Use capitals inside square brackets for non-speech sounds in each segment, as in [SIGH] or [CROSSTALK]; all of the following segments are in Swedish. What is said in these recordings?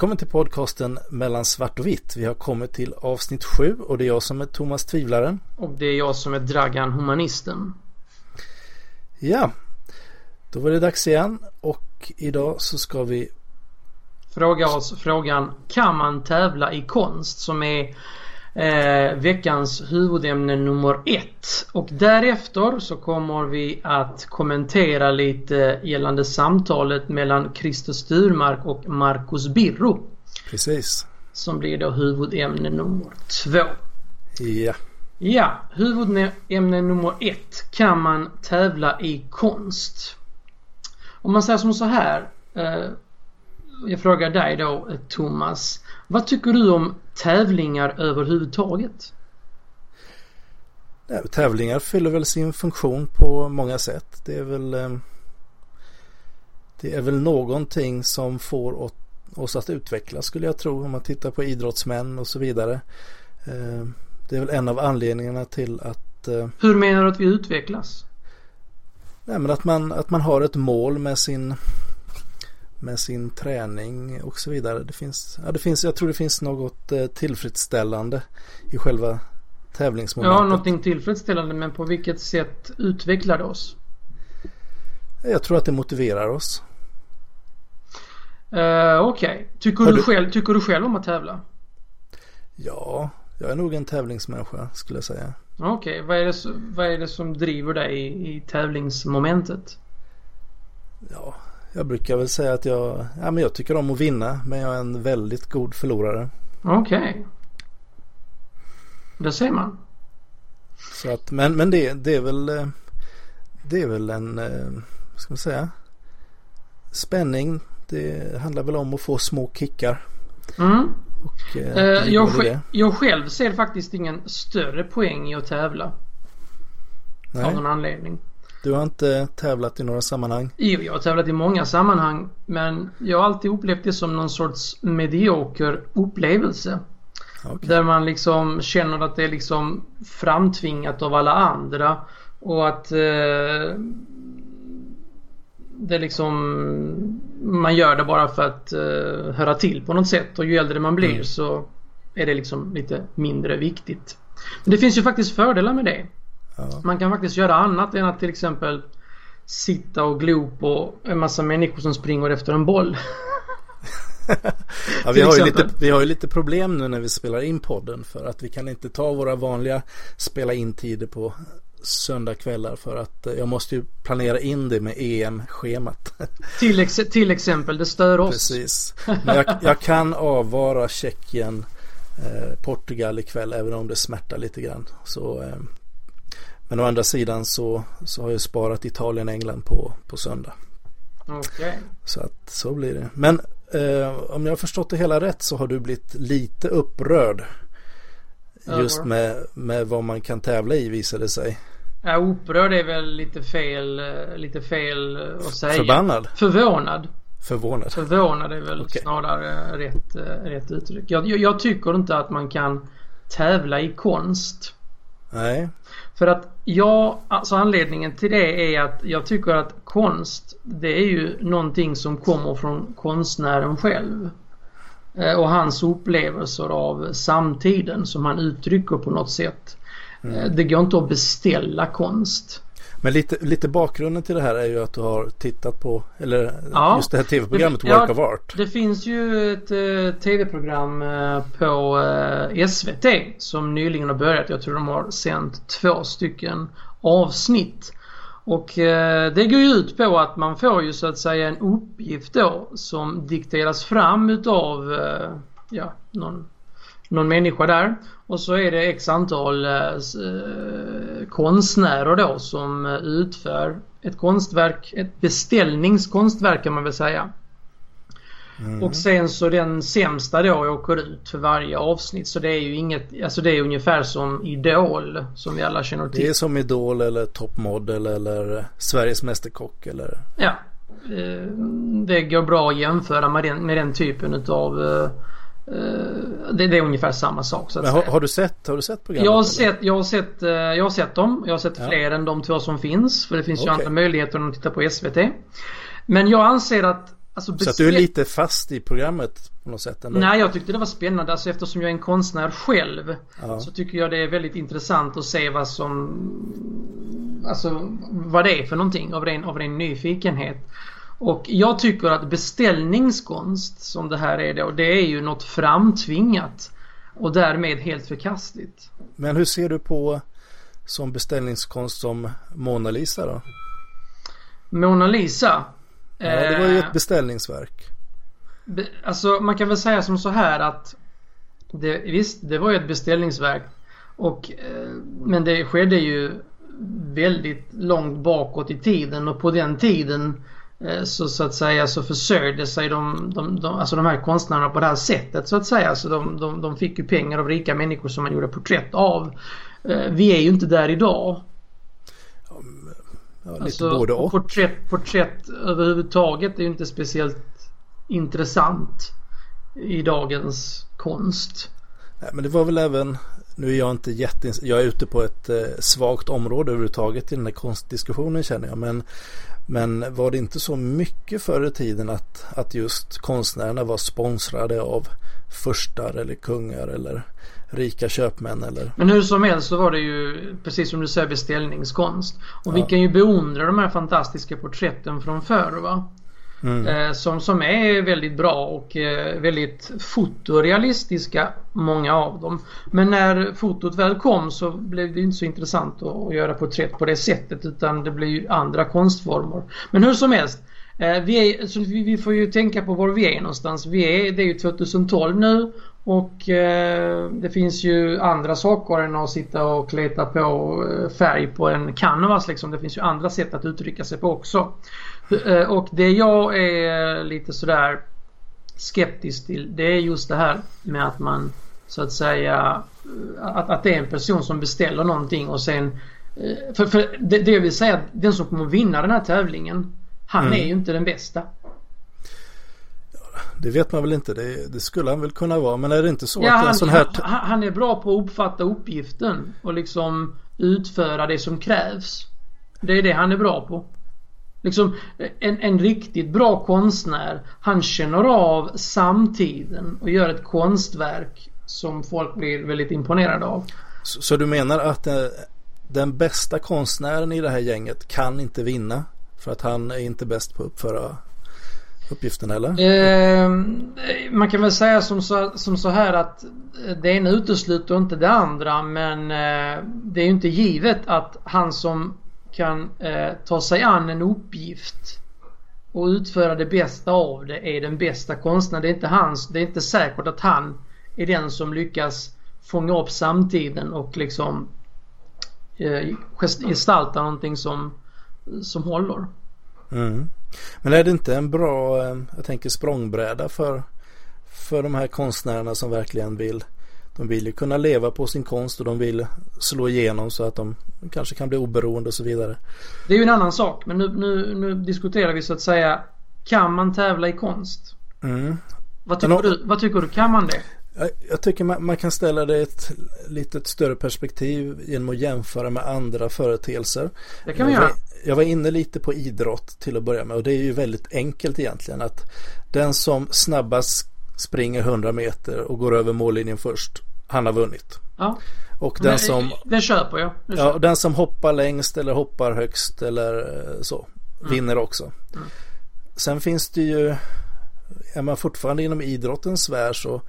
Välkommen till podcasten Mellan svart och vitt. Vi har kommit till avsnitt sju och det är jag som är Thomas Tvivlaren. Och det är jag som är Dragan Humanisten. Ja, då var det dags igen och idag så ska vi fråga oss frågan Kan man tävla i konst? Som är eh, veckans huvudämne nummer ett. Och därefter så kommer vi att kommentera lite gällande samtalet mellan Christer Sturmark och Marcus Birro. Precis. Som blir då huvudämne nummer två. Ja. Ja, huvudämne nummer ett. Kan man tävla i konst? Om man säger som så här. Eh, jag frågar dig då Thomas. Vad tycker du om tävlingar överhuvudtaget? Ja, tävlingar fyller väl sin funktion på många sätt. Det är väl eh, Det är väl någonting som får oss att utvecklas skulle jag tro om man tittar på idrottsmän och så vidare. Eh, det är väl en av anledningarna till att eh, Hur menar du att vi utvecklas? Nej, men att, man, att man har ett mål med sin med sin träning och så vidare. Det finns, ja, det finns, jag tror det finns något eh, tillfredsställande i själva tävlingsmomentet. Ja, någonting tillfredsställande men på vilket sätt utvecklar det oss? Jag tror att det motiverar oss. Uh, Okej. Okay. Tycker, du, du själv, tycker du själv om att tävla? Ja, jag är nog en tävlingsmänniska skulle jag säga. Okej, okay. vad, är det, vad är det som driver dig i, i tävlingsmomentet? Ja, jag brukar väl säga att jag, ja, men jag tycker om att vinna men jag är en väldigt god förlorare. Okej. Okay. Det ser man. Så att, men men det, det är väl eh, Det är väl en eh, Vad ska man säga Spänning Det handlar väl om att få små kickar. Mm. Och, eh, uh, jag, själv, jag själv ser faktiskt ingen större poäng i att tävla. Nej. Av någon anledning. Du har inte tävlat i några sammanhang? Jo, jag har tävlat i många sammanhang. Men jag har alltid upplevt det som någon sorts medioker upplevelse. Okay. Där man liksom känner att det är liksom framtvingat av alla andra. Och att eh, det liksom man gör det bara för att eh, höra till på något sätt. Och ju äldre man blir mm. så är det liksom lite mindre viktigt. Men det finns ju faktiskt fördelar med det. Ja. Man kan faktiskt göra annat än att till exempel sitta och glo på en massa människor som springer efter en boll. [LAUGHS] ja, vi, har ju lite, vi har ju lite problem nu när vi spelar in podden för att vi kan inte ta våra vanliga spela in tider på söndagkvällar för att eh, jag måste ju planera in det med EM-schemat. [LAUGHS] Till, ex till exempel, det stör oss. Precis. Men jag, jag kan avvara Tjeckien, eh, Portugal ikväll även om det smärtar lite grann. Så eh, men å andra sidan så, så har jag sparat Italien och England på, på söndag. Okay. Så att så blir det. Men eh, om jag har förstått det hela rätt så har du blivit lite upprörd. Just med, med vad man kan tävla i visade sig. Ja, upprörd är väl lite fel, eh, lite fel att säga. Förbannad? Förvånad. Förvånad? Förvånad är väl okay. snarare rätt, eh, rätt uttryck. Jag, jag, jag tycker inte att man kan tävla i konst. Nej. För att jag, alltså anledningen till det är att jag tycker att konst det är ju någonting som kommer från konstnären själv. Eh, och hans upplevelser av samtiden som han uttrycker på något sätt. Mm. Eh, det går inte att beställa konst. Men lite, lite bakgrunden till det här är ju att du har tittat på, eller ja, just det här tv-programmet Work ja, of Art. Det finns ju ett uh, tv-program uh, på uh, SVT som nyligen har börjat. Jag tror de har sänt två stycken avsnitt. Och det går ju ut på att man får ju så att säga en uppgift då som dikteras fram utav ja, någon någon människa där. Och så är det x antal eh, eh, konstnärer då som eh, utför ett konstverk, ett beställningskonstverk kan man väl säga. Mm. Och sen så den sämsta då åker ut för varje avsnitt. Så det är ju inget, alltså det är ungefär som Idol som vi alla känner till. Det är som Idol eller Top Model eller Sveriges Mästerkock eller? Ja. Det går bra att jämföra med den, med den typen utav Eh, det, det, är ungefär samma sak. Så har, har, du sett, har du sett programmet? Jag har sett, jag har sett, eh, jag har sett dem. Jag har sett ja. fler än de två som finns. För det finns okay. ju andra möjligheter att titta på SVT. Men jag anser att Alltså, så att du är lite fast i programmet på något sätt ändå? Nej, jag tyckte det var spännande. Alltså eftersom jag är en konstnär själv ja. så tycker jag det är väldigt intressant att se vad som... Alltså vad det är för någonting av ren, av ren nyfikenhet. Och jag tycker att beställningskonst som det här är då, det är ju något framtvingat. Och därmed helt förkastligt. Men hur ser du på som beställningskonst som Mona Lisa då? Mona Lisa? Ja, det var ju ett eh, beställningsverk. Be, alltså man kan väl säga som så här att det, visst, det var ju ett beställningsverk. Och, eh, men det skedde ju väldigt långt bakåt i tiden och på den tiden så, så att säga så försörjde sig de, de, de, alltså de här konstnärerna på det här sättet så att säga. Så de, de, de fick ju pengar av rika människor som man gjorde porträtt av. Eh, vi är ju inte där idag. Ja, lite alltså, både och. Porträtt, porträtt överhuvudtaget är ju inte speciellt intressant i dagens konst. Nej, men det var väl även nu är jag inte jätte... Jag är ute på ett eh, svagt område överhuvudtaget i den här konstdiskussionen känner jag. Men men var det inte så mycket förr i tiden att, att just konstnärerna var sponsrade av furstar eller kungar eller rika köpmän eller? Men hur som helst så var det ju precis som du säger beställningskonst. Och ja. vi kan ju beundra de här fantastiska porträtten från förr va. Mm. Eh, som, som är väldigt bra och eh, väldigt fotorealistiska många av dem. Men när fotot väl kom så blev det inte så intressant att, göra porträtt på det sättet utan det blir ju andra konstformer. Men hur som helst. Eh, vi, är, så vi, vi, får ju tänka på var vi är någonstans. Vi är, det är ju 2012 nu och eh, det finns ju andra saker än att sitta och kleta på eh, färg på en canvas liksom. Det finns ju andra sätt att uttrycka sig på också. Eh, och det jag är lite sådär skeptisk till det är just det här med att man så att säga att, att det är en person som beställer någonting och sen eh, för, för det, det vill säga att den som kommer vinna den här tävlingen han mm. är ju inte den bästa. Det vet man väl inte. Det, det, skulle han väl kunna vara. Men är det inte så ja, att en sån här... Han, han är bra på att uppfatta uppgiften och liksom utföra det som krävs. Det är det han är bra på. Liksom en, en riktigt bra konstnär, han känner av samtiden och gör ett konstverk som folk blir väldigt imponerade av. Så, så du menar att eh, den bästa konstnären i det här gänget kan inte vinna? För att han är inte bäst på att uppföra uppgiften eller? Eh, man kan väl säga som så, som så här att det ena utesluter inte det andra men eh, det är ju inte givet att han som kan eh, ta sig an en uppgift och utföra det bästa av det är den bästa konstnären. Det är inte hans, det är inte säkert att han är den som lyckas fånga upp samtiden och liksom eh, gestalta någonting som, som håller. Mm. Men är det inte en bra, eh, jag tänker språngbräda för, för de här konstnärerna som verkligen vill de vill ju kunna leva på sin konst och de vill slå igenom så att de kanske kan bli oberoende och så vidare. Det är ju en annan sak men nu, nu, nu diskuterar vi så att säga Kan man tävla i konst? Mm. Vad, tycker om, du, vad tycker du? Kan man det? Jag, jag tycker man, man, kan ställa det i ett lite större perspektiv genom att jämföra med andra företeelser. Det kan vi göra. Jag var inne lite på idrott till att börja med och det är ju väldigt enkelt egentligen att den som snabbast springer 100 meter och går över mållinjen först han har vunnit. Ja. Och den som... Det köper jag. Det köper. Ja, den som hoppar längst eller hoppar högst eller eh, så mm. vinner också. Mm. Sen finns det ju, är man fortfarande inom idrottens värld så,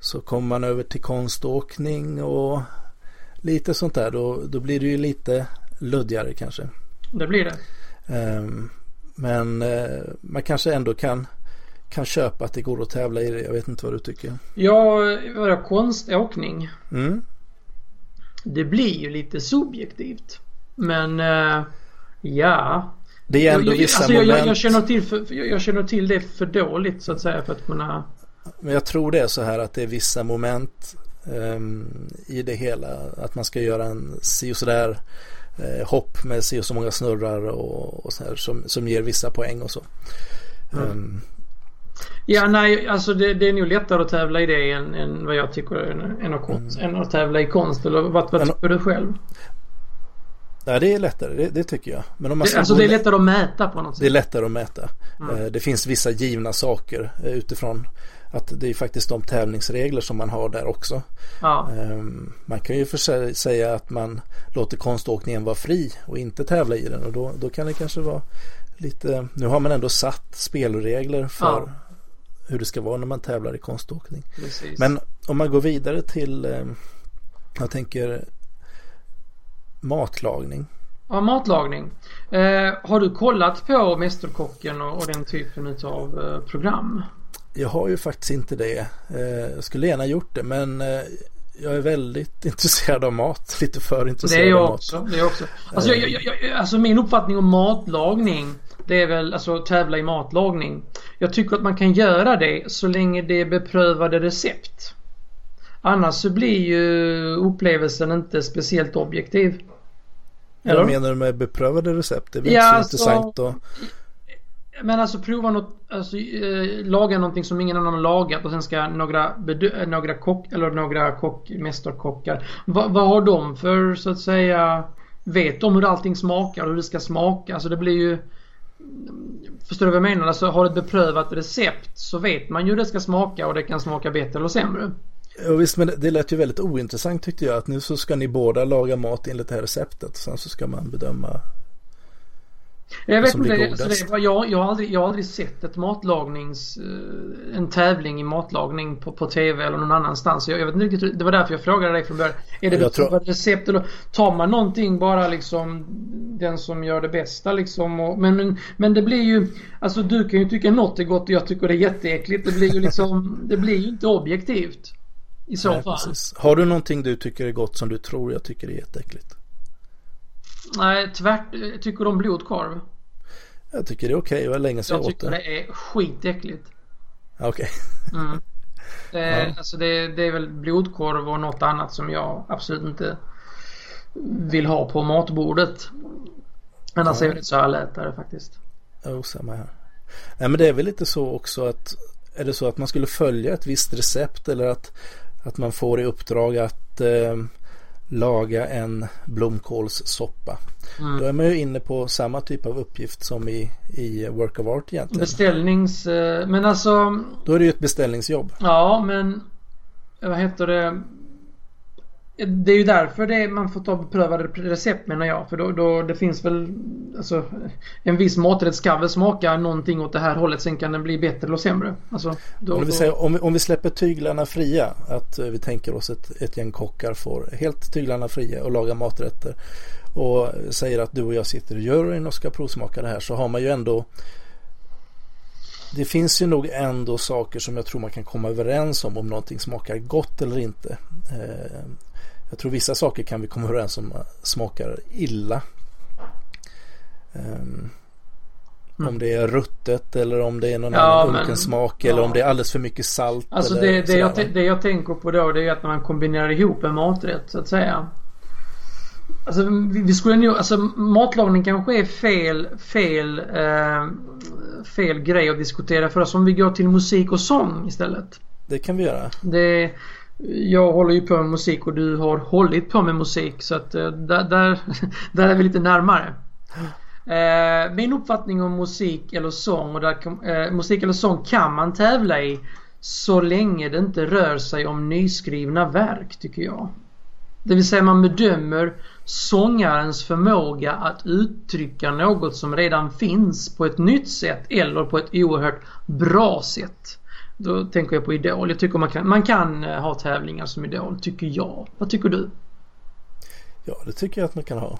så kommer man över till konståkning och lite sånt där. Då, då blir det ju lite luddigare kanske. Det blir det. Um, men uh, man kanske ändå kan kan köpa att det går att tävla i det. Jag vet inte vad du tycker. Ja, vadå konståkning? Mm. Det blir ju lite subjektivt. Men uh, ja. Det är ändå jag, vissa alltså, moment. Jag, jag, känner till för, jag känner till det för dåligt så att säga för att kunna. Men jag tror det är så här att det är vissa moment um, i det hela. Att man ska göra en si och sådär uh, hopp med si och så många snurrar och, och så här, som, som ger vissa poäng och så. Mm. Um, Ja, nej, alltså det, det, är nog lättare att tävla i det än, än vad jag tycker än, än, att, konst, mm. än att tävla i konst. Eller vad, vad tycker du själv? Ja, det är lättare, det, det tycker jag. Men om man det, alltså det är lättare att mäta på något sätt? Det är lättare att mäta. Mm. Eh, det finns vissa givna saker eh, utifrån att det är faktiskt de tävlingsregler som man har där också. Ja. Ehm, man kan ju för säga att man låter konståkningen vara fri och inte tävla i den och då, då kan det kanske vara lite, nu har man ändå satt spelregler för ja. Hur det ska vara när man tävlar i konståkning. Precis. Men om man går vidare till, ehm, jag tänker matlagning. Ja, matlagning. Eh, har du kollat på Mästerkocken och, och den typen av eh, program? Jag har ju faktiskt inte det. Eh, jag skulle gärna gjort det men eh, jag är väldigt [LAUGHS] intresserad av mat. Lite för intresserad det är jag av också, mat. Det är jag också. Alltså, jag, jag, jag, alltså min uppfattning om matlagning det är väl alltså tävla i matlagning. Jag tycker att man kan göra det så länge det är beprövade recept. Annars så blir ju upplevelsen inte speciellt objektiv. Eller? Vad menar du med beprövade recept? Det är väl ja, inte så alltså, intressant att men alltså prova något, alltså eh, laga någonting som ingen annan har lagat och sen ska några, några kock, eller några kock, mästerkockar. Va, vad har de för så att säga, vet de hur allting smakar och hur det ska smaka? Alltså det blir ju Förstår du vad jag menar? Alltså har du ett beprövat recept så vet man ju hur det ska smaka och det kan smaka bättre eller sämre. Ja, visst, men det lät ju väldigt ointressant tyckte jag. Att nu så ska ni båda laga mat enligt det här receptet. Sen så ska man bedöma jag vet inte, alltså det, jag, jag, har aldrig, jag har aldrig sett ett matlagnings, eh, en tävling i matlagning på, på TV eller någon annanstans. Jag, jag vet inte det var därför jag frågade dig från början. Är det jag tror... recept eller tar man någonting bara liksom den som gör det bästa liksom? Och, men, men, men det blir ju, alltså du kan ju tycka något är gott och jag tycker det är jätteäckligt. Det blir ju liksom, det blir ju inte objektivt. I så Nej, fall. Precis. Har du någonting du tycker är gott som du tror jag tycker är jätteäckligt? Nej, tvärt tycker du om blodkorv? Jag tycker det är okej. Okay. Det var länge sedan jag åt det. Jag tycker det är skitäckligt. Okej. Okay. mm. [LAUGHS] Det, ja. alltså det, det, är väl blodkorv och något annat som jag absolut inte vill ha på matbordet. Annars ja. är det så allätare faktiskt. Jo, samma här. Nej men det är väl lite så också att är det så att man skulle följa ett visst recept eller att, att man får i uppdrag att eh, laga en blomkålssoppa. Mm. Då är man ju inne på samma typ av uppgift som i, i Work of Art egentligen. Beställnings... Eh, men alltså... Då är det ju ett beställningsjobb. Ja, men... Vad heter det? Det är ju därför det är, man får ta beprövade recept menar jag. För då, då det finns väl alltså, en viss maträtt ska väl smaka någonting åt det här hållet. Sen kan den bli bättre eller sämre. Alltså, då, om, vi säger, om, om vi släpper tyglarna fria. Att vi tänker oss ett, ett gäng kockar får helt tyglarna fria och laga maträtter. Och säger att du och jag sitter i juryn och ska provsmaka det här. Så har man ju ändå det finns ju nog ändå saker som jag tror man kan komma överens om om någonting smakar gott eller inte. Eh, jag tror vissa saker kan vi komma överens om smakar illa. Um, mm. Om det är ruttet eller om det är någon ja, annan unken smak ja. eller om det är alldeles för mycket salt. Alltså det, det, jag, det jag tänker på då det är att när man kombinerar ihop en maträtt så att säga. Alltså vi, vi skulle nog, alltså matlagning kanske är fel, fel, eh, fel grej att diskutera för oss om vi går till musik och sång istället. Det kan vi göra. Det, jag håller ju på med musik och du har hållit på med musik så att eh, där, där, [LAUGHS] där är vi lite närmare. Eh, min uppfattning om musik eller sång och där, eh, musik eller sång kan man tävla i så länge det inte rör sig om nyskrivna verk tycker jag. Det vill säga man bedömer sångarens förmåga att uttrycka något som redan finns på ett nytt sätt eller på ett oerhört bra sätt. Då tänker jag på Idol. Jag tycker man kan, man kan eh, ha tävlingar som Idol, tycker jag. Vad tycker du? Ja, det tycker jag att man kan ha.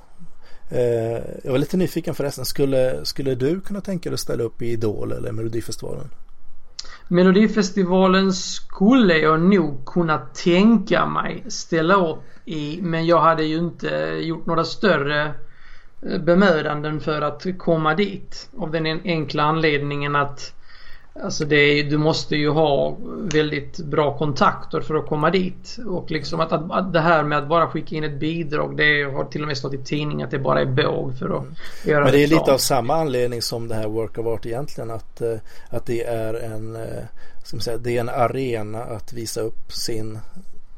Eh, jag var lite nyfiken förresten. Skulle, skulle du kunna tänka dig att ställa upp i Idol eller Melodifestivalen? Melodifestivalen skulle jag nog kunna tänka mig ställa upp i. Men jag hade ju inte gjort några större eh, bemödanden för att komma dit. Av den enkla anledningen att Alltså det du måste ju ha väldigt bra kontakter för att komma dit. Och liksom att, att, att, det här med att bara skicka in ett bidrag det har till och med stått i tidningen att det bara är båg för att göra Men det är lite av samma anledning som det här Work of Art egentligen. Att, eh, att det är en eh, ska man säga, det är en arena att visa upp sin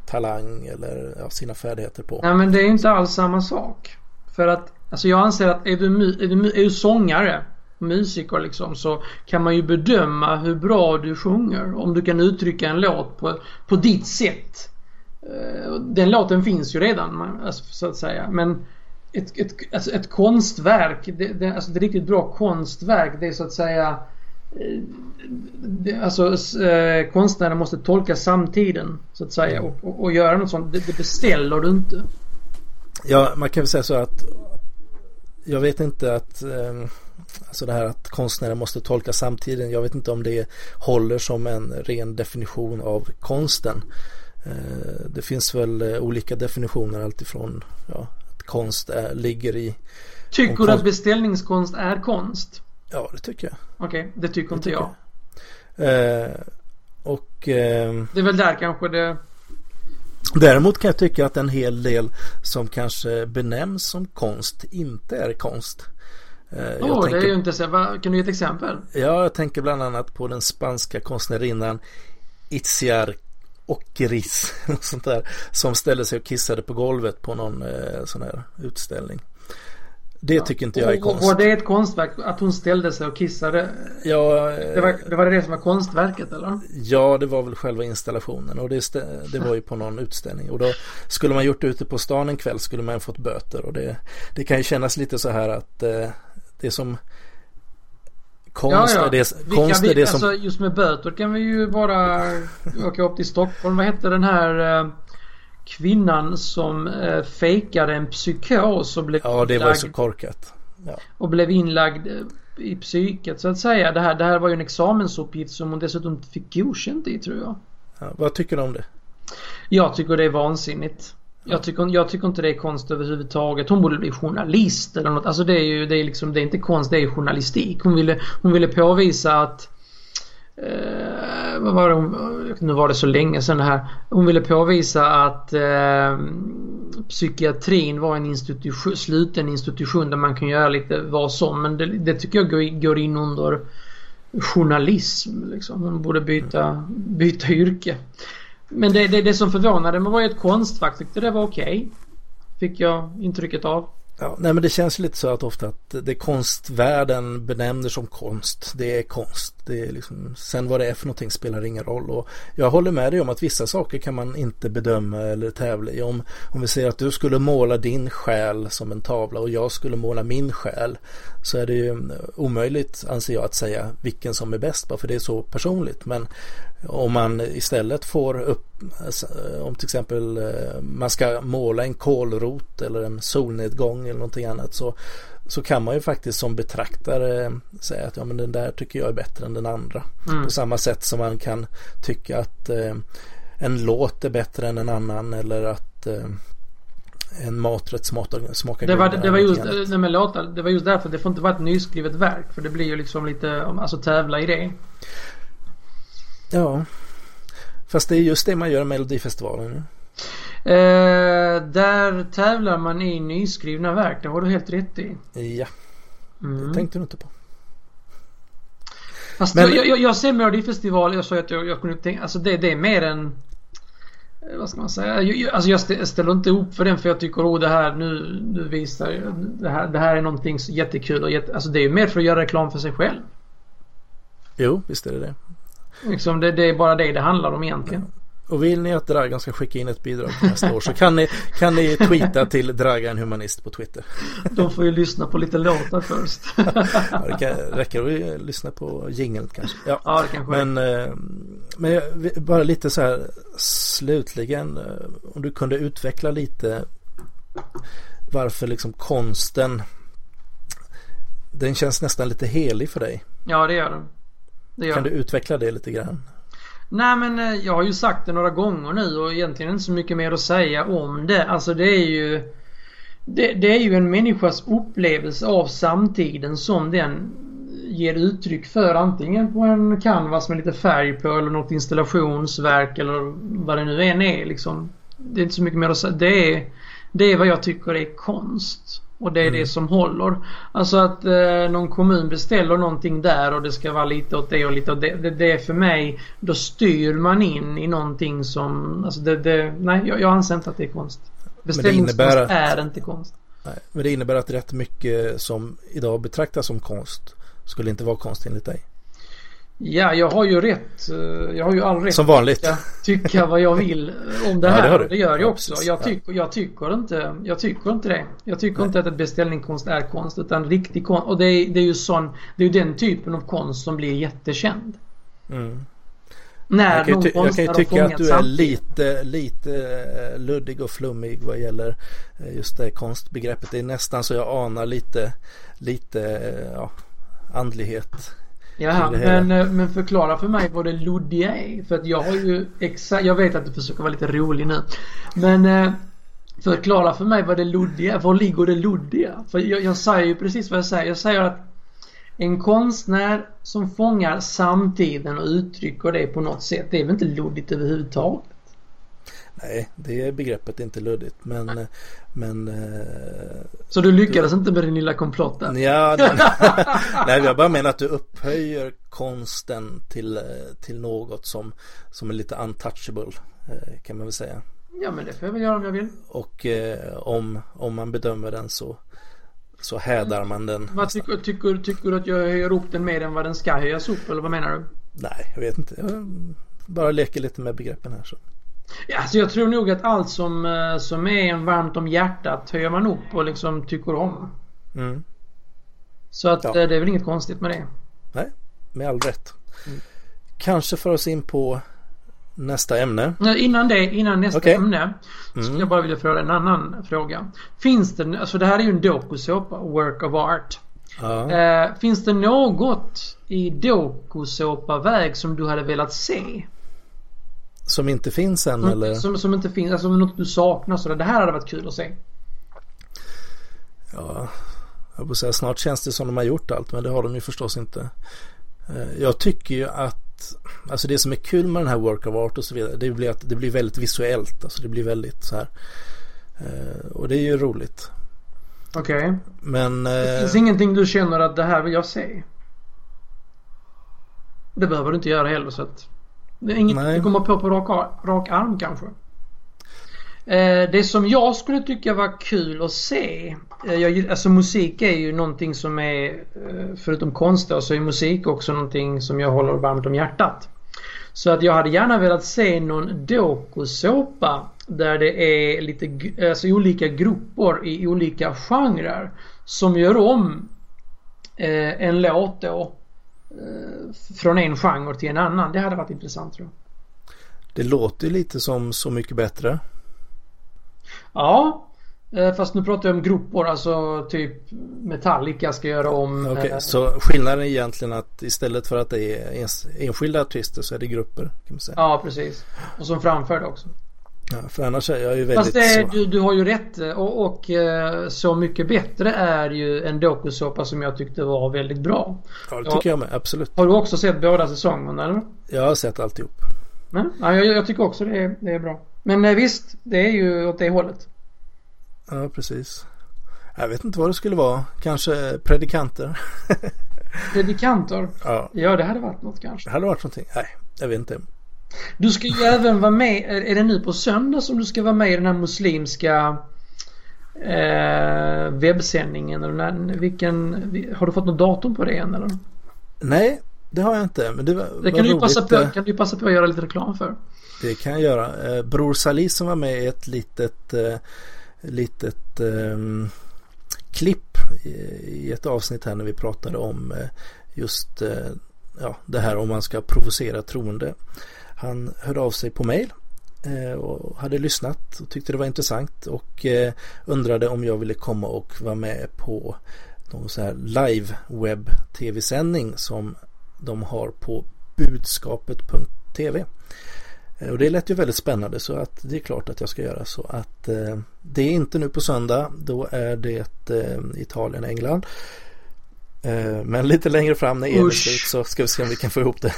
talang eller ja, sina färdigheter på. Nej men det är inte alls samma sak. För att alltså jag anser att är du, är du, är du sångare musiker liksom så kan man ju bedöma hur bra du sjunger. Om du kan uttrycka en låt på, på ditt sätt. Eh, den låten finns ju redan alltså, så att säga. Men ett, ett, alltså ett konstverk, det, det, alltså ett riktigt bra konstverk det är så att säga eh, det, alltså eh, konstnären måste tolka samtiden så att säga och, och, och göra något sånt. Det, det beställer du inte. Ja, man kan väl säga så att jag vet inte att eh, Alltså det här att konstnären måste tolka samtiden. Jag vet inte om det håller som en ren definition av konsten. Eh, det finns väl eh, olika definitioner alltifrån ja, att konst är, ligger i Tycker du att beställningskonst är konst? Ja, det tycker jag. Okej, okay, det tycker det inte tycker jag. jag. Eh, och eh, Det är väl där kanske det Däremot kan jag tycka att en hel del som kanske benämns som konst inte är konst. Åh, oh, tänker, det är ju inte så. Kan du ge ett exempel? Ja, jag tänker bland annat på den spanska konstnärinnan Itziar Ockeris. [LAUGHS] Sånt där, som ställde sig och kissade på golvet på någon eh, sån här utställning. Det ja. tycker inte jag är konst. Var det ett konstverk att hon ställde sig och kissade? Ja. Det var, det var det som var konstverket eller? Ja, det var väl själva installationen och det, det var ju på någon utställning. Och då skulle man gjort det ute på stan en kväll skulle man fått böter. Och det, det kan ju kännas lite så här att eh, det som Konst ja, ja. är det, konst vi, är det som... Alltså just med böter kan vi ju bara åka upp till Stockholm. Vad hette den här eh, kvinnan som eh, fejkade en psykos och blev Ja, det var ju så korkat. Ja. Och blev inlagd eh, i psyket så att säga. Det här, det här var ju en examensuppgift som hon dessutom fick godkänt i tror jag. Ja, vad tycker du om det? Jag tycker det är vansinnigt. Jag tycker, jag tycker inte det är konst överhuvudtaget. Hon borde bli journalist eller något. Alltså det är ju det är liksom, det är inte konst, det är journalistik. Hon ville, hon ville påvisa att eh, vad var det hon, nu var det så länge sedan det här. Hon ville påvisa att eh, psykiatrin var en institution, sluten institution där man kan göra lite vad som. Men det, det tycker jag går, går in under journalism. Liksom. Hon borde byta, byta yrke. Men det, det, det som förvånade mig var ju ett konstfack. Tyckte det var okej. Okay. Fick jag intrycket av. Ja, nej men det känns lite så att ofta att det konstvärlden benämner som konst, det är konst. Det är liksom, sen vad det är för någonting spelar ingen roll. Och jag håller med dig om att vissa saker kan man inte bedöma eller tävla i. Om, om vi säger att du skulle måla din själ som en tavla och jag skulle måla min själ så är det ju omöjligt anser jag att säga vilken som är bäst bara för det är så personligt. Men om man istället får upp, om till exempel eh, man ska måla en kolrot eller en solnedgång eller någonting annat så, så kan man ju faktiskt som betraktare säga att ja men den där tycker jag är bättre än den andra. Mm. På samma sätt som man kan tycka att eh, en låt är bättre än en annan eller att eh, en maträtt smakar, smakar det var, det, var just, nej, men låtar, det var just därför det får inte vara ett nyskrivet verk för det blir ju liksom lite, alltså tävla i det. Ja. Fast det är just det man gör i Melodifestivalen. Eh, där tävlar man i nyskrivna verk. Det har du helt rätt i. Ja. Mm. Det tänkte du inte på. Fast Men... jag, jag, jag ser Melodifestival, jag sa att jag, jag kunde tänka, alltså det, det är mer en eh, vad ska man säga? Jag, alltså jag ställer inte upp för den för jag tycker oh det här nu, nu visar det här, det här är någonting jättekul och jätte, alltså det är ju mer för att göra reklam för sig själv. Jo, visst är det det. Liksom det, det är bara det det handlar om egentligen. Och vill ni att Dragan ska skicka in ett bidrag nästa år så kan ni, kan ni tweeta till Dragan Humanist på Twitter. De får ju lyssna på lite låtar först. ja, det kan, räcker att lyssna på jingeln kanske. Ja, ja det kanske Men, eh, men bara lite så här slutligen eh, om du kunde utveckla lite varför liksom konsten den känns nästan lite helig för dig. Ja det gör den. Det kan du utveckla det lite grann? Nej men eh, jag har ju sagt det några gånger nu och egentligen inte så mycket mer att säga om det. Alltså det är ju det, det, är ju en människas upplevelse av samtiden som den ger uttryck för antingen på en canvas med lite färg på eller något installationsverk eller vad det nu än är liksom. Det är inte så mycket mer att säga. Det är, det är vad jag tycker är konst. Och det är mm. det som håller. Alltså att eh, någon kommun beställer någonting där och det ska vara lite åt det och lite åt det. Det, det är för mig, då styr man in i någonting som, alltså det, det nej jag, jag anser inte att det är konst. Beställningskonst är inte konst. Nej, men det innebär att rätt mycket som idag betraktas som konst skulle inte vara konst enligt dig. Ja, jag har ju rätt. eh, Jag har ju all rätt Som vanligt. att tycka vad jag vill om det Ja, här. det har du. det, gör jag Ja, också. Jag, Ja. tycker, jag, tycker inte, jag tycker inte det. Jag tycker Nej. inte att beställningskonst är konst utan riktig konst. Och det är, det är ju sån, det är den typen av konst som blir jättekänd. Mm. När Jag kan, ty- jag kan ju tycka att du är samtidigt. lite, lite eh, luddig och flummig vad gäller eh, just det konstbegreppet. Det är nästan så jag anar lite, lite ja, andlighet. Hela. men, eh, men förklara för mig vad det luddiga är. För att jag har ju exakt, jag vet att du försöker vara lite rolig nu. Men eh, förklara för mig vad det luddiga. Var ligger det luddiga? För jag, jag säger ju precis vad jag säger. Jag säger att en konstnär som fångar samtiden och uttrycker det på något sätt. Det är väl inte luddigt överhuvudtaget? Nej, det begreppet är inte luddigt. Men, men eh, Så du lyckades inte med din lilla komplott där? ja, nej, [LAUGHS] nej, jag bara menar att du upphöjer konsten till, eh, till något som, som är lite untouchable eh, kan man väl säga. Ja men det får jag väl göra om jag vill. Och eh, om, om man bedömer den så, så hädar man den. Vad tycker, tycker, tycker du att jag höjer upp den mer än vad den ska höjas upp eller vad menar du? Nej, jag vet inte. Jag bara leker lite med begreppen här. Så. Ja, alltså jag tror nog att allt som, eh, som är en varmt om hjärtat höjer man upp och liksom tycker om. Mm. Så att Ja. eh, det är väl inget konstigt med det. Nej, med all rätt. Mm. Kanske för oss in på nästa ämne. Innan det, innan nästa Okej. ämne. Mm. Skulle jag bara vilja fråga en annan fråga. Finns det, alltså det här är ju en dokusåpa, work of art. Ja. Eh, finns det något i dokusåpa-väg som du hade velat se? Som inte finns än eller? Mm, Som, som inte finns, alltså något du saknar sådär. Det här hade varit kul att se. Ja, jag får säga snart känns det som de har gjort allt men det har de ju förstås inte. Eh, Jag tycker ju att Alltså det som är kul med den här work of art och så vidare det blir att det blir väldigt visuellt. Alltså det blir väldigt så här. eh, Och det är ju roligt. Okej. Men Det eh, finns ingenting du känner att det här vill jag se? Det behöver du inte göra heller så att... Det är inget Nej. du kommer på på rak, rak arm kanske. Eh, det som jag skulle tycka var kul att se. Eh, jag, alltså musik är ju någonting som är eh, förutom konst då, så är musik också någonting som jag håller varmt om hjärtat. Så att jag hade gärna velat se någon dokusåpa där det är lite alltså olika grupper i olika genrer som gör om eh, en låt då från en genre till en annan. Det hade varit intressant tror jag. det låter lite som Så mycket bättre. Ja, eh, fast nu pratar jag om grupper, alltså typ Metallica ska göra om. Okej, eh, så skillnaden är egentligen att istället för att det är ens, enskilda artister så är det grupper. Kan man säga. Ja, precis. Och som framför det också. Ja, för annars är jag ju väldigt Fast det, så. du, du har ju rätt eh, och, och eh, Så mycket bättre är ju en dokusåpa som jag tyckte var väldigt bra. Ja, det tycker jag med. Absolut. Har du också sett båda säsongerna eller? Jag har sett alltihop. Nej? Ja, jag, jag tycker också det är, det är bra. Men eh, visst, det är ju åt det hållet. Ja, precis. Jag vet inte vad det skulle vara. Kanske predikanter. [LAUGHS] Predikanter. Ja, Ja, det hade varit något kanske. det hade varit någonting. Nej, jag vet inte. Du ska ju även vara med, är det nu på söndag som du ska vara med i den här muslimska eh, webbsändningen? Eller när, vilken, har du fått något datum på det än eller? Nej, det har jag inte. Men det var, Det kan du, passa på, eh, kan du passa på att göra lite reklam för. Det kan jag göra. Eh, Bror Salih som var med i ett litet, eh, litet ehm, klipp i, i ett avsnitt här när vi pratade om eh, just eh, ja, det här om man ska provocera troende. Han hörde av sig på mail eh, och hade lyssnat och tyckte det var intressant och eh, undrade om jag ville komma och vara med på någon så här live webb tv-sändning som de har på budskapet.tv. Eh, Och det lät ju väldigt spännande så att det är klart att jag ska göra så att eh, det är inte nu på söndag då är det eh, Italien England. Eh, men lite längre fram när EM är slut så ska vi se om vi kan få ihop det.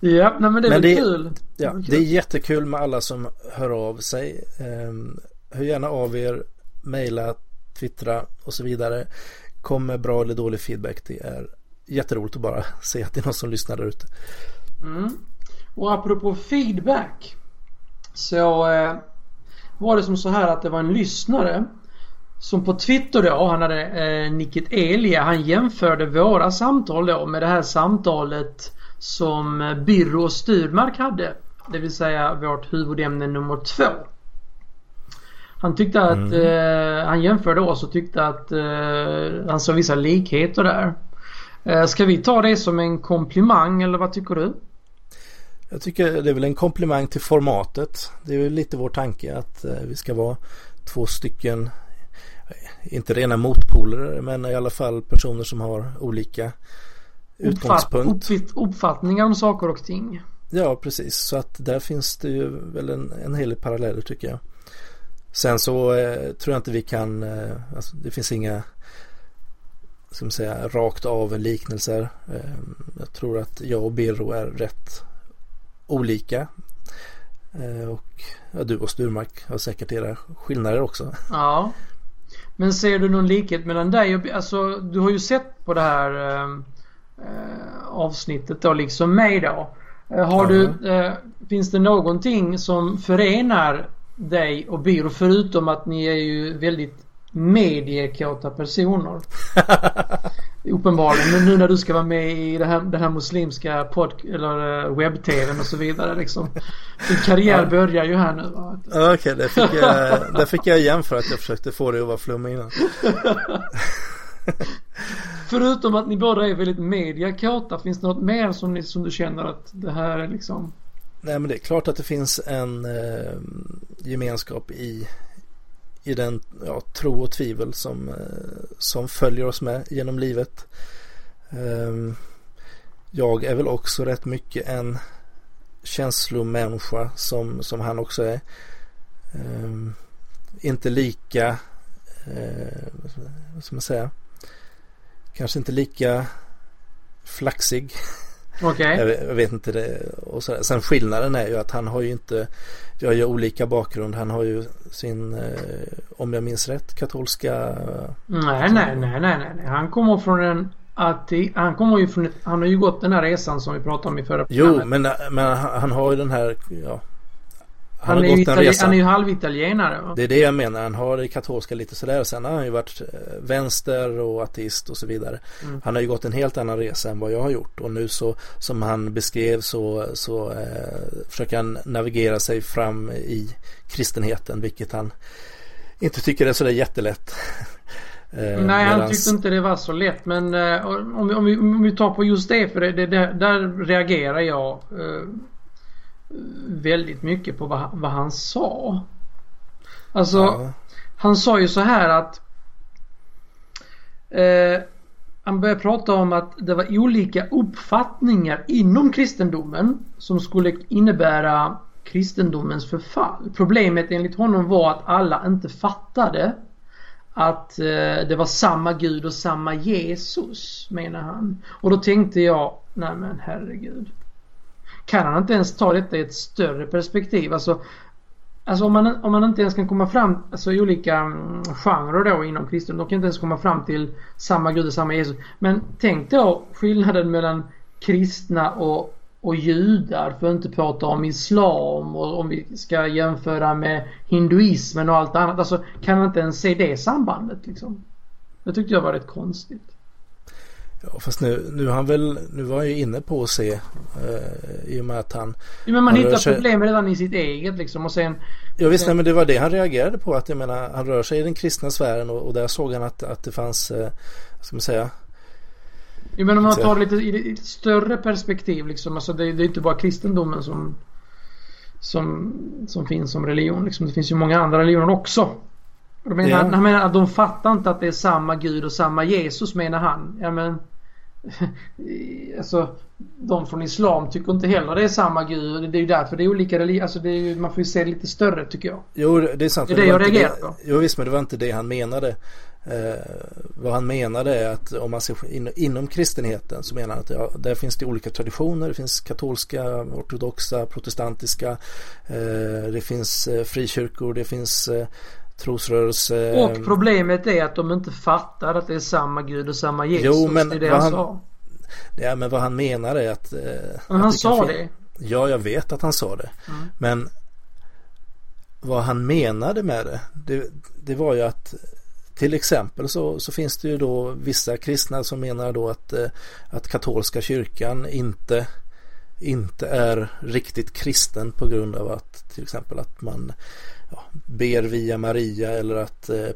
Ja, nej men det är Men väl det- kul. Ja, det är kul. jättekul med alla som hör av sig. Eh, hör gärna av er, mejla, twittra och så vidare. Kom med bra eller dålig feedback. Det är jätteroligt att bara [LAUGHS] se att det är någon som lyssnar där ute. Mm. Och apropå feedback. Så eh, var det som så här att det var en lyssnare som på Twitter då, han hade eh, nicket Elia, han jämförde våra samtal då med det här samtalet som eh, Birro Styrmark hade. Det vill säga vårt huvudämne nummer två. Han tyckte att, mm. eh, han jämförde oss och tyckte att eh, han såg vissa likheter där. Eh, ska vi ta det som en komplimang eller vad tycker du? Jag tycker det är väl en komplimang till formatet. Det är ju lite vår tanke att eh, vi ska vara två stycken, inte rena motpoler, men i alla fall personer som har olika utgångspunkt. Uppfatt, uppfattningar om saker och ting. Ja, precis. Så att där finns det ju väl en, en hel del paralleller tycker jag. Sen så eh, tror jag inte vi kan, eh, alltså, det finns inga ska man säga, rakt av liknelser. Eh, jag tror att jag och Birro är rätt olika. Eh, och ja, du och Sturmark har säkert era skillnader också. Ja. Men ser du någon likhet mellan dig och alltså du har ju sett på det här eh avsnittet då liksom mig då. Har du, eh, finns det någonting som förenar dig och Biro förutom att ni är ju väldigt mediekåta personer. [LAUGHS] Uppenbarligen. Men nu när du ska vara med i det här, den här muslimska podd eller eh, webb-tvn och så vidare liksom. Din karriär börjar ju här nu va? Okej, okay, det, fick jag, det fick jag igen för att jag försökte få dig att vara flummig innan. [LAUGHS] [LAUGHS] Förutom att ni båda är väldigt mediakåta, finns det något mer som, ni, som du känner att det här är liksom? Nej men det är klart att det finns en eh, gemenskap i i den ja, tro och tvivel som, eh, som följer oss med genom livet. Eh, jag är väl också rätt mycket en känslomänniska som, som han också är. Ehm, inte lika, eh, vad ska man säga, kanske inte lika flaxig Okay. Jag, jag, vet inte det. Och så, sen skillnaden är ju att han har ju inte, jag har ju olika bakgrund. Han har ju sin, eh, om jag minns rätt, katolska. Nej, nej, nej, nej, nej. Han kommer från en att han kommer ju från ett, han har ju gått den här resan som vi pratade om i förra Jo, men, men han har ju den här, ja, han, han, är ju itali- han är ju halvitalienare. Va? Det är det jag menar. Han har det katolska lite sådär. Sen har han ju varit eh, vänster och ateist och så vidare. Mm. Han har ju gått en helt annan resa än vad jag har gjort. Och nu så som han beskrev så, så eh, försöker han navigera sig fram i kristenheten. Vilket han inte tycker är sådär jättelätt. [LAUGHS] eh, Nej, han tyckte inte det var så lätt. Men eh, om, vi, om, vi, om, vi, tar på just det. För det, det, där reagerar jag. Eh, väldigt mycket på vad, vad han sa. Alltså, ja. han sa ju så här att eh, han började prata om att det var olika uppfattningar inom kristendomen som skulle innebära kristendomens förfall. Problemet enligt honom var att alla inte fattade att eh, det var samma Gud och samma Jesus menar han. Och då tänkte jag, nej men herregud. Kan han inte ens ta detta i ett större perspektiv? Alltså, alltså om, man, om man inte ens kan komma fram, alltså i olika mm, genrer då inom kristendom, de kan inte ens komma fram till samma Gud och samma Jesus. Men tänk då skillnaden mellan kristna och, och judar, för att inte prata om islam och om vi ska jämföra med hinduismen och allt annat. Alltså kan man inte ens se det sambandet liksom? Det tyckte jag var rätt konstigt. Ja, fast nu, nu, han väl, nu var han ju inne på att se eh, i och med att han... Ja, men man hittar sig... problem redan i sitt eget liksom och sen... Ja visst, sen... nej, men det var det han reagerade på att jag menar han rör sig i den kristna sfären och, och där såg han att, att det fanns, eh, vad ska man säga? Ja men om man tar det lite i ett större perspektiv liksom, alltså det, det är inte bara kristendomen som som, som finns som religion liksom. Det finns ju många andra religioner också. Menar, ja. Han menar att de fattar inte att det är samma Gud och samma Jesus menar han. Ja men [LAUGHS] Alltså de från Islam tycker inte heller det är samma Gud. Det är ju därför det är olika religioner. Alltså det är ju, man får ju se det lite större tycker jag. Jo det är sant. Det är det, jag reagerar på. Jo visst men det var inte det han menade. Eh, vad han menade är att om man ser in, inom kristenheten så menar han att ja, där finns det olika traditioner. Det finns katolska, ortodoxa, protestantiska. Eh, det finns eh, frikyrkor. Det finns eh, trosrörelse. Och problemet är att de inte fattar att det är samma Gud och samma Jesus. Jo, men det är det han, han sa. Ja, men vad han menar är att... Eh, men att han det sa det. Ja, jag vet att han sa det. Mm. Men vad han menade med det, det, det var ju att till exempel så, så, finns det ju då vissa kristna som menar då att, eh, att katolska kyrkan inte, inte är riktigt kristen på grund av att till exempel att man ja, ber via Maria eller att eh,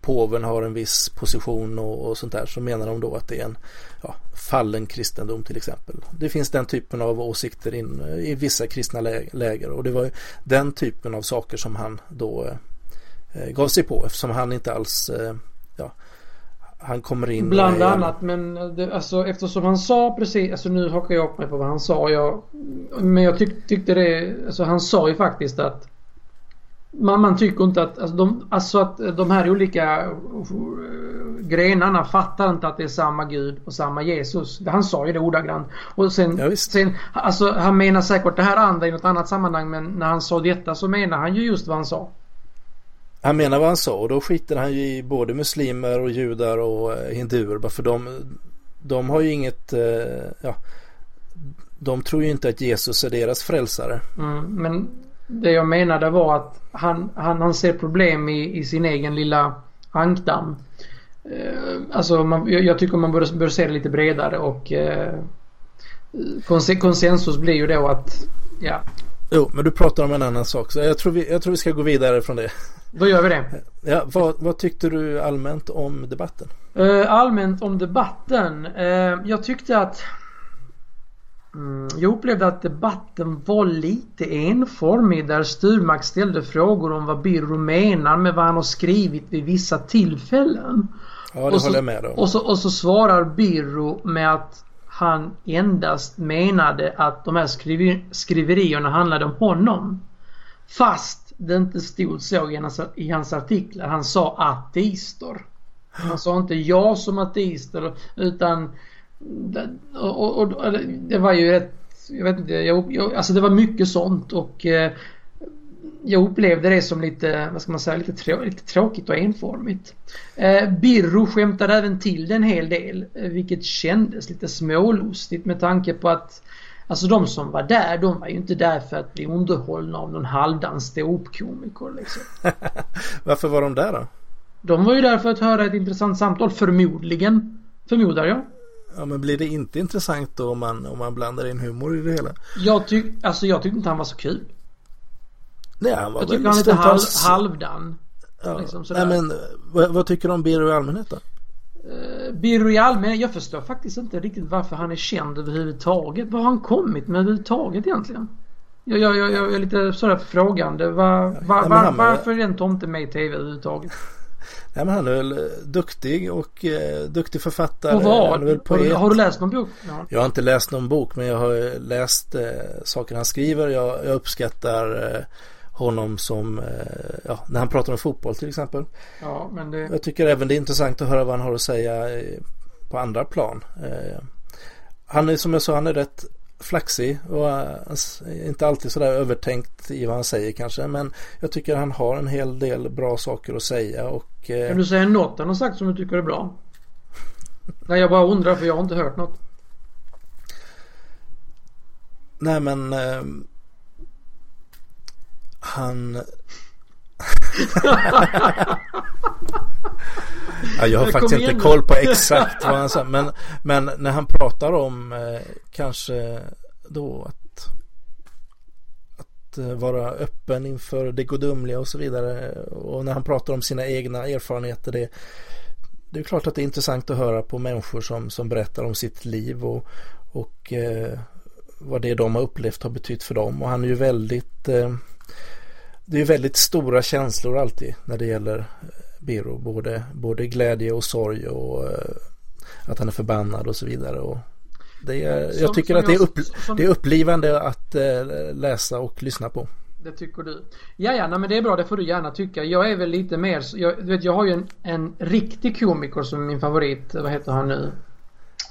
påven har en viss position och, och, sånt där så menar de då att det är en ja, fallen kristendom till exempel. Det finns den typen av åsikter in, i vissa kristna läger och det var den typen av saker som han då eh, gav sig på eftersom han inte alls eh, ja, han kommer in Bland annat men det, alltså eftersom han sa precis, alltså nu hakar jag upp mig på vad han sa. Jag, men jag tyck, tyckte det, alltså han sa ju faktiskt att man, man tycker inte att, alltså, de, alltså att de här olika uh, grenarna fattar inte att det är samma Gud och samma Jesus. Han sa ju det ordagrant. Och sen, ja, sen alltså han menar säkert det här andra i något annat sammanhang men när han sa detta så menar han ju just vad han sa. Han menar vad han sa och då skiter han ju i både muslimer och judar och eh, hinduer. För de, de har ju inget, eh, ja, de tror ju inte att Jesus är deras frälsare. Mm, men det jag menade var att han, han, han ser problem i, i sin egen lilla ankdamm. Eh, alltså man, jag, tycker man bör, bör se det lite bredare och eh, konsensus blir ju då att ja. Jo, men du pratar om en annan sak så jag tror vi, jag tror vi ska gå vidare från det. Då gör vi det. Ja, vad, vad tyckte du allmänt om debatten? Uh, allmänt om debatten? Uh, jag tyckte att Mm, jag upplevde att debatten var lite enformig där Sturmark ställde frågor om vad Birro menar med vad han har skrivit vid vissa tillfällen. Ja, det och så, håller jag med om. Och så, och så svarar Birro med att han endast menade att de här skriver, skriverierna handlade om honom. Fast det inte stod så i hans, i hans artiklar. Han sa ateister. Han sa inte jag som ateister utan och, och, och, det var ju ett, jag vet inte, jag, jag, alltså det var mycket sånt och eh, jag upplevde det som lite, vad ska man säga, lite, trå lite tråkigt och enformigt. Eh, Birro skämtade även till det en hel del, eh, vilket kändes lite smålustigt med tanke på att Alltså de som var där, de var ju inte där för att bli underhållna av någon halvdan ståuppkomiker liksom. [LAUGHS] Varför var de där då? De var ju där för att höra ett intressant samtal, förmodligen. Förmodar jag. Ja men blir det inte intressant då om man, om man blandar in humor i det hela? Jag, tyck, alltså, jag tyckte inte han var så kul. Nej han var Jag tycker han är lite halv, halvdan. Ja. Liksom Nej men vad, vad, tycker du om Birro i allmänhet då? Uh, Birro i allmänhet, jag förstår faktiskt inte riktigt varför han är känd överhuvudtaget. Vad har han kommit med överhuvudtaget egentligen? Jag, jag, jag, jag är lite sådär frågande. Var, var, var, varför är den tomten med i TV överhuvudtaget? Nej, men han är väl eh, duktig och eh, duktig författare. Och vad? Har du, har, du, läst någon bok? Ja. Jag har inte läst någon bok men jag har läst eh, saker han skriver. Jag, jag uppskattar eh, honom som, eh, ja, när han pratar om fotboll till exempel. Ja, men det... Jag tycker även det är intressant att höra vad han har att säga på andra plan. han är som jag sa, han är rätt flaxig och uh, inte alltid sådär övertänkt i vad han säger kanske. Men jag tycker han har en hel del bra saker att säga och... Uh, kan du säga något han har sagt som du tycker är bra? [LAUGHS] Nej jag bara undrar för jag har inte hört något. Nej men... Uh, han... Ja, jag har jag faktiskt inte koll på exakt vad han sa. Men, men när han pratar om eh, kanske då att, att eh, vara öppen inför det gudomliga och så vidare. Och när han pratar om sina egna erfarenheter. Det, det är klart att det är intressant att höra på människor som, som berättar om sitt liv och, och eh, vad det de har upplevt har betytt för dem. Och han är ju väldigt eh, det är väldigt stora känslor alltid när det gäller Biro. Både, både glädje och sorg och uh, att han är förbannad och så vidare. Och det är, som, jag tycker att det är, upp, som, det är upplivande att uh, läsa och lyssna på. Det tycker du. Ja, ja, nej, men det är bra. Det får du gärna tycka. Jag är väl lite mer, jag, du vet, jag har ju en, en riktig komiker som min favorit. Vad heter han nu?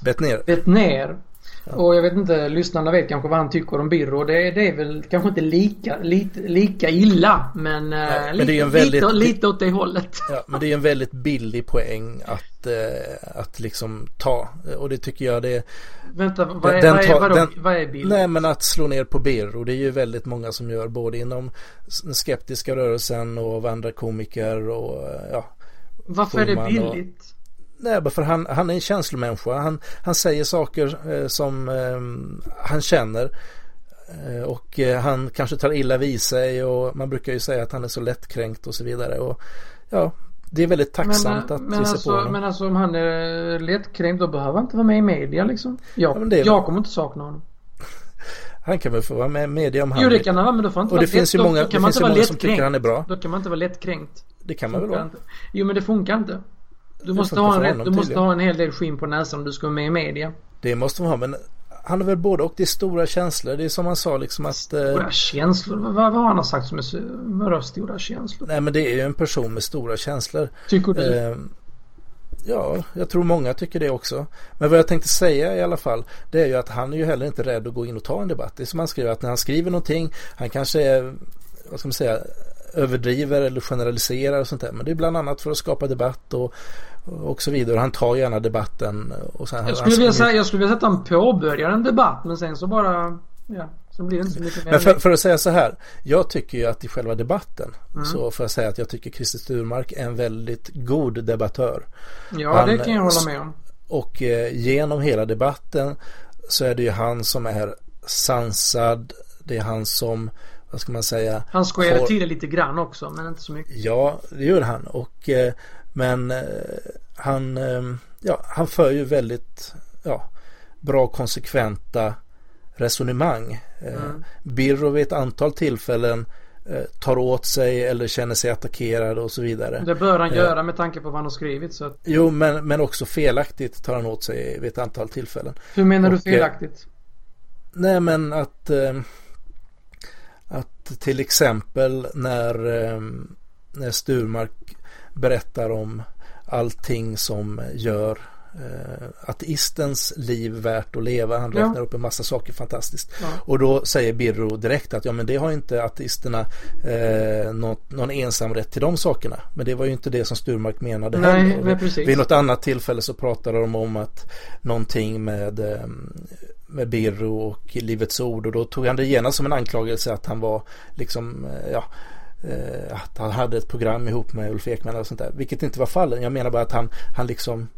Bettner. Bettner. Ja. Och jag vet inte, lyssnarna vet kanske vad han tycker om Birro. Det, det är väl kanske inte lika, lite, lika illa men, Nej, men lite, väldigt, lite, lite åt det hållet. Ja, men det är en väldigt billig poäng att, eh, att liksom ta. Och det tycker jag det Vänta, vad är, den, vad är, vadå, den, vad är billigt? Nej men att slå ner på Birro. Det är ju väldigt många som gör både inom den skeptiska rörelsen och av andra komiker och ja. Varför är det billigt? Och, Nej, för han, han är en känslomänniska. Han, han säger saker eh, som eh, han känner. Eh, och eh, han kanske tar illa vid sig och man brukar ju säga att han är så lättkränkt och så vidare. Och, ja, det är väldigt tacksamt men, att men alltså, på honom. Men alltså om han är lättkränkt då behöver han inte vara med i media liksom. Jag, ja, jag kommer inte sakna honom. [LAUGHS] Han kan väl få vara med i media om han Jo det kan han men då får han inte Och det lätt, finns ju många, det finns ju många som tycker han är bra. Då kan man inte vara lättkränkt. Det kan man väl vara. Jo men det funkar inte. Du måste, ha en, du måste ha en hel del skinn på näsan om du ska vara med i media. Det måste man ha men han har väl både och. Det är stora känslor. Det är som han sa liksom att... Stora eh, känslor? Vad, vad har han sagt som är vadå stora känslor? Nej men det är ju en person med stora känslor. Tycker du? Eh, ja, jag tror många tycker det också. Men vad jag tänkte säga i alla fall. Det är ju att han är ju heller inte rädd att gå in och ta en debatt. Det är som han skriver att när han skriver någonting. Han kanske är, vad ska man säga, överdriver eller generaliserar och sånt där. Men det är bland annat för att skapa debatt och och så vidare. Han tar gärna debatten. Och sen jag, skulle vilja säga, jag skulle vilja säga att han påbörjar en debatt men sen så bara Ja, så blir det inte så mycket mer. Men för, för, att säga så här. Jag tycker ju att i själva debatten mm. så får jag säga att jag tycker Christer Sturmark är en väldigt god debattör. Ja, han, det kan jag hålla med om. Och eh, genom hela debatten så är det ju han som är sansad. Det är han som vad ska man säga? Han skojade har... till det lite grann också men inte så mycket. Ja, det gör han. Och eh, men eh, han, eh, ja, han för ju väldigt ja, bra konsekventa resonemang. Eh, mm. Birro vid ett antal tillfällen tar åt sig eller känner sig attackerad och så vidare. Det bör han göra med tanke på vad han har skrivit. Så att... Jo, men, men också felaktigt tar han åt sig vid ett antal tillfällen. Hur menar och, du felaktigt? Nej, men att, att till exempel när, när Sturmark berättar om allting som gör eh, ateistens liv värt att leva. Han räknar ja. upp en massa saker fantastiskt. Ja. Och då säger Birro direkt att ja men det har inte ateisterna eh, något, någon ensamrätt till de sakerna. Men det var ju inte det som Sturmark menade Nej, heller. Precis. Vid något annat tillfälle så pratade de om att någonting med eh, med Birro och Livets Ord och då tog han det genast som en anklagelse att han var liksom eh, ja att han hade ett program ihop med Ulf Ekman och sånt där. Vilket inte var fallet. Jag menar bara att han, han liksom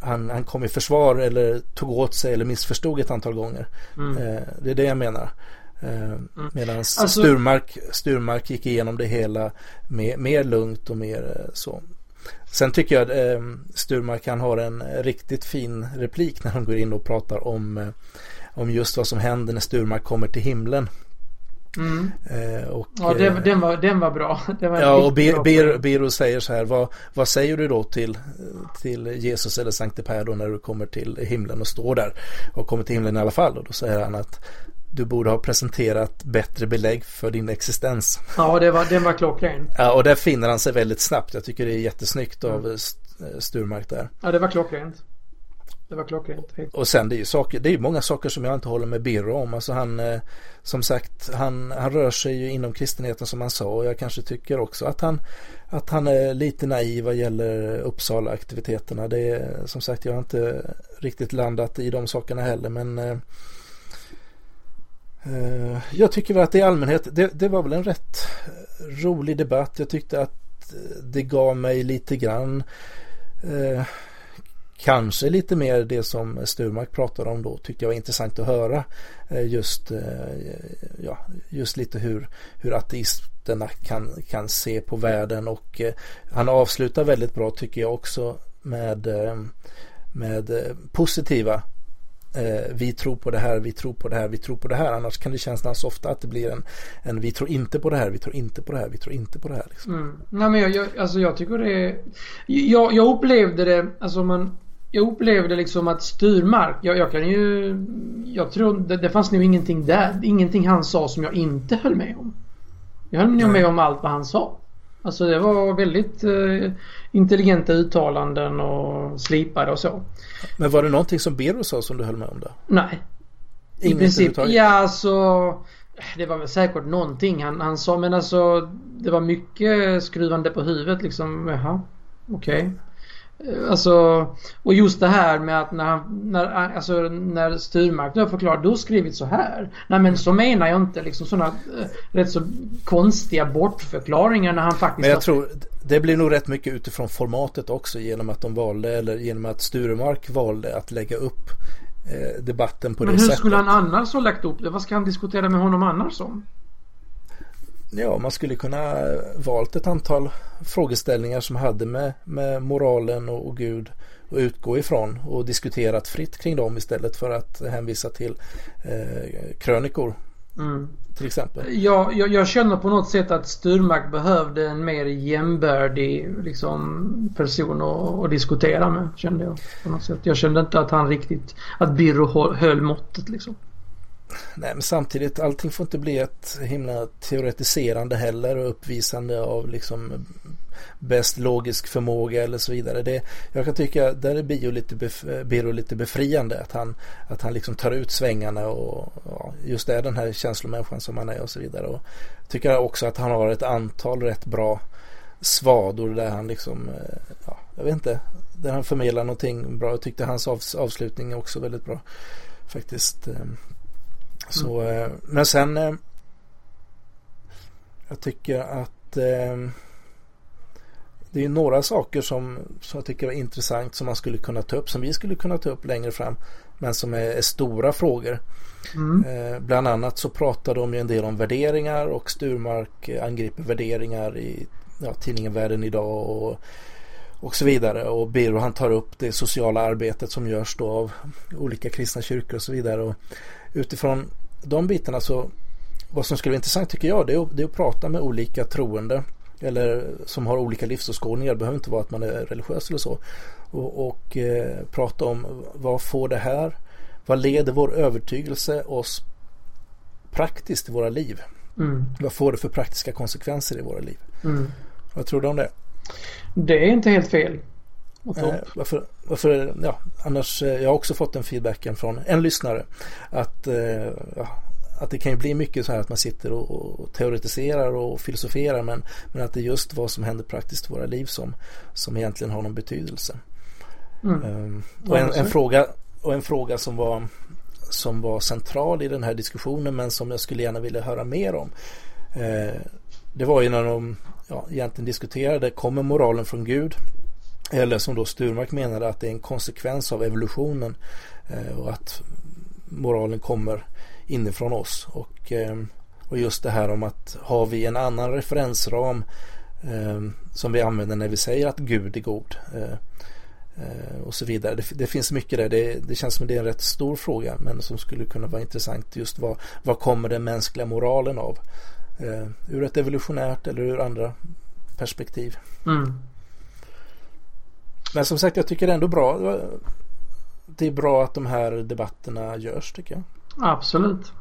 han, han kom i försvar eller tog åt sig eller missförstod ett antal gånger. Mm. Eh, det är det jag menar. Eh, mm. Medan alltså, Sturmark, Sturmark gick igenom det hela mer, mer lugnt och mer eh, så. Sen tycker jag att eh, Sturmark han har en riktigt fin replik när han går in och pratar om, eh, om just vad som händer när Sturmark kommer till himlen. Mm. Eh, och, ja, den, eh, den, var, den var bra. [LAUGHS] Var ja, och Bir, Biro säger så här, vad, vad säger du då till, till Jesus eller Sankte Per då när du kommer till himlen och står där och kommer till himlen i alla fall? Och då säger han att du borde ha presenterat bättre belägg för din existens. Ja, det var, den var klockren. Ja, och där finner han sig väldigt snabbt. Jag tycker det är jättesnyggt av mm. Sturmark där. Ja, det var klockrent. Det var klockrent. Och sen det är ju saker, det är många saker som jag inte håller med Birro om. Alltså han, eh, som sagt, han, han rör sig ju inom kristenheten som han sa och jag kanske tycker också att han, att han är lite naiv vad gäller Uppsala-aktiviteterna. Det är som sagt, jag har inte riktigt landat i de sakerna heller men eh, eh, jag tycker väl att i allmänhet, det, det var väl en rätt rolig debatt. Jag tyckte att det gav mig lite grann eh, Kanske lite mer det som Sturmark pratade om då tyckte jag var intressant att höra. Eh, just, eh, ja, just lite hur, hur ateisterna kan, kan se på världen och eh, han avslutar väldigt bra tycker jag också med, med positiva vi tror på det här, vi tror på det här, vi tror på det här. Annars kan det kännas ofta att det blir en, en vi tror inte på det här, vi tror inte på det här, vi tror inte på det här. Liksom. Mm. Nej men jag, jag, alltså jag tycker det är, jag, jag upplevde det, alltså man jag upplevde liksom att Styrmark, jag, jag kan ju... Jag tror det, det fanns nog ingenting där, ingenting han sa som jag inte höll med om. Jag höll nog med om allt vad han sa. Alltså det var väldigt eh, intelligenta uttalanden och slipade och så. Men var det någonting som Bero sa som du höll med om då? Nej. I princip, ja alltså det var väl säkert någonting han, han sa men alltså det var mycket skruvande på huvudet liksom. Jaha, okej. Okay. Alltså, och just det här med att när, när, alltså, när Sturmark då förklarar, du har skrivit så här. Nej men så menar jag inte liksom sådana äh, rätt så konstiga bortförklaringar när han faktiskt... Men jag har... tror det blir nog rätt mycket utifrån formatet också genom att de valde eller genom att Sturmark valde att lägga upp eh, debatten på men det sättet. Men hur skulle han annars ha lagt upp det? Vad ska han diskutera med honom annars om? Ja, man skulle kunna valt ett antal frågeställningar som hade med, med moralen och, och Gud att utgå ifrån och diskuterat fritt kring dem istället för att hänvisa till eh, krönikor. Mm. Till exempel. Ja, jag, jag, känner på något sätt att Sturmark behövde en mer jämbördig liksom, person att, att, diskutera med. Kände jag på något sätt. Jag kände inte att han riktigt, att Birro höll måttet liksom. Nej men samtidigt allting får inte bli ett himla teoretiserande heller och uppvisande av liksom bäst logisk förmåga eller så vidare. Det, jag kan tycka där är Bio lite, bef, Biro lite befriande att han, att han liksom tar ut svängarna och ja, just är den här känslomänniskan som han är och så vidare. Och tycker också att han har ett antal rätt bra svador där han liksom, eh, ja, jag vet inte, där han förmedlar någonting bra. Jag tyckte hans avslutning också väldigt bra faktiskt. Ehm, så, mm. Men sen eh, jag tycker att eh, det är några saker som, som jag tycker är intressant som man skulle kunna ta upp, som vi skulle kunna ta upp längre fram, men som är, är stora frågor. Mm. Eh, bland annat så pratar de ju en del om värderingar och Sturmark angriper värderingar i ja, tidningen Världen idag och, och så vidare. Och Biro han tar upp det sociala arbetet som görs då av olika kristna kyrkor och så vidare. Och utifrån de bitarna så vad som skulle vara intressant tycker jag det är, att, det är att prata med olika troende eller som har olika livsåskådningar. Det behöver inte vara att man är religiös eller så. Och, och eh, prata om vad får det här? Vad leder vår övertygelse oss praktiskt i våra liv? Mm. Vad får det för praktiska konsekvenser i våra liv? Mm. Vad tror du om det? Det är inte helt fel. Eh, varför, varför, ja, annars, eh, jag har också fått den feedbacken från en lyssnare att, eh, att det kan ju bli mycket så här att man sitter och, och teoretiserar och filosoferar men, men att det är just vad som händer praktiskt i våra liv som, som egentligen har någon betydelse. Mm. Um, och en, en, fråga, och en fråga som var, som var central i den här diskussionen men som jag skulle gärna vilja höra mer om. Eh, det var ju när de ja, egentligen diskuterade, kommer moralen från Gud? Eller som då Sturmark menade att det är en konsekvens av evolutionen eh, och att moralen kommer inifrån oss. Och, eh, och just det här om att har vi en annan referensram eh, som vi använder när vi säger att Gud är god eh, eh, och så vidare. Det, det finns mycket där. Det, det, känns som att det är en rätt stor fråga men som skulle kunna vara intressant just vad, vad kommer den mänskliga moralen av? Eh, ur ett evolutionärt eller ur andra perspektiv. Mm. Men som sagt, jag tycker det är ändå bra. Det är bra att de här debatterna görs tycker jag. Absolut.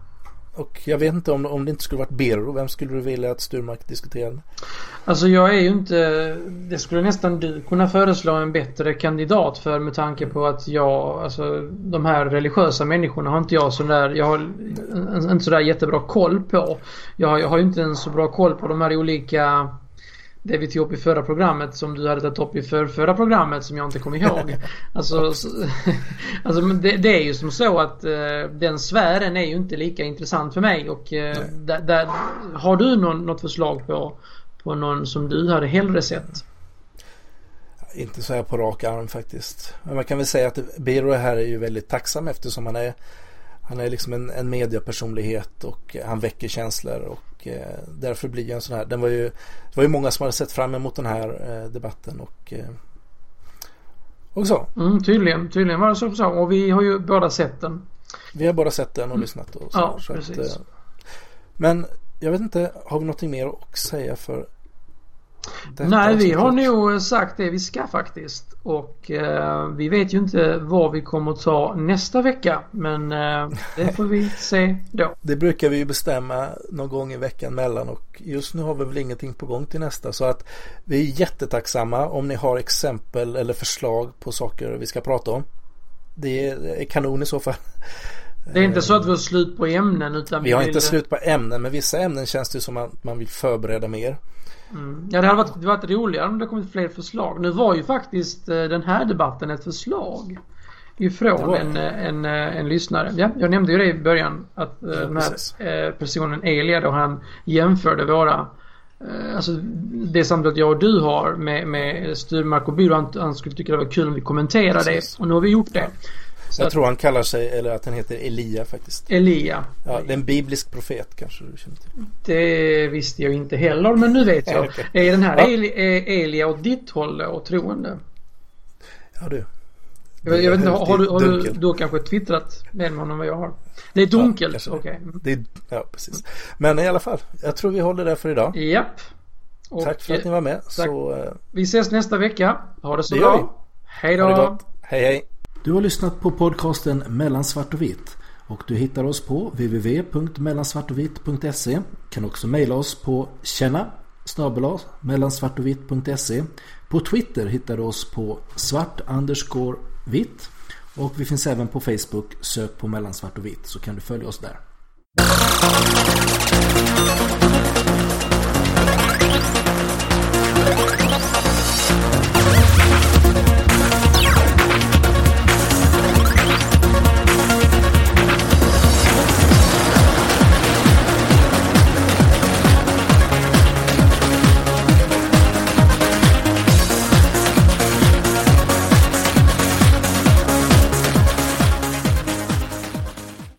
Och jag vet inte om, om det inte skulle varit Birro, vem skulle du vilja att Sturmark diskuterade? Alltså jag är ju inte, det skulle nästan du kunna föreslå en bättre kandidat för med tanke på att jag, alltså de här religiösa människorna har inte jag sådär, jag har inte sådär jättebra koll på. Jag, jag har ju inte en så bra koll på de här olika det vi tog upp i förra programmet som du hade tagit upp i för, förra programmet som jag inte kommer ihåg. [LAUGHS] Alltså, [LAUGHS] alltså det, det, är ju som så att uh, den sfären är ju inte lika intressant för mig och uh, där, där, har du någon, något förslag på, på någon som du hade hellre sett? Inte så här på rak arm faktiskt. Men man kan väl säga att Biro här är ju väldigt tacksam eftersom han är han är liksom en, en mediapersonlighet och han väcker känslor och eh, därför blir en sån här. Den var ju, det var ju många som hade sett fram emot den här eh, debatten och, eh, och så. Mm, tydligen, tydligen var det så, så. Och vi har ju båda sett den. Vi har båda sett den och mm. lyssnat. Och så, ja, så precis. Att, men jag vet inte, har vi någonting mer att säga för Nej, vi har nog sagt det vi ska faktiskt. Och eh, vi vet ju inte vad vi kommer att ta nästa vecka. Men eh, det får vi [LAUGHS] se då. Det brukar vi ju bestämma någon gång i veckan mellan och just nu har vi väl ingenting på gång till nästa. Så att vi är jättetacksamma om ni har exempel eller förslag på saker vi ska prata om. Det är kanon i så fall. Det är inte så att vi har slut på ämnen utan vi, vi har vill... inte slut på ämnen men vissa ämnen känns det som att man vill förbereda mer. Mm. Ja det hade varit, det varit roligare om det kommit fler förslag. Nu var ju faktiskt eh, den här debatten ett förslag. Ifrån en, en, en, lyssnare. Ja, jag nämnde ju det i början att ja, den här precis. personen Elia då han jämförde våra Alltså det samtalet jag och du har med, med Styrmark och Byrå. Han, han skulle tycka det var kul om vi kommenterade det. Och nu har vi gjort det. Så jag tror han kallar sig, eller att han heter Elia faktiskt. Elia. Ja, det är en biblisk profet kanske du känner till. Det visste jag inte heller, men nu vet jag. [LAUGHS] okay. Är den här ja. Elia åt ditt håll och troende? Ja du. Jag, jag vet inte, har, du, har du, du har kanske twittrat med honom än vad jag har? Det är dunkelt, ja, okej. Okay. Ja, precis. Men i alla fall, jag tror vi håller där för idag. Japp. Och, tack för att ni var med. Så, eh, vi ses nästa vecka. Ha det så det bra. Hej då. Hej hej. Du har lyssnat på podcasten Mellan svart och vitt. Och du hittar oss på www.mellansvartovitt.se Kan också mejla oss på känna snabel mellansvartovitt.se På Twitter hittar du oss på svart underscore vitt. Och vi finns även på Facebook. Sök på mellansvart och vitt så kan du följa oss där.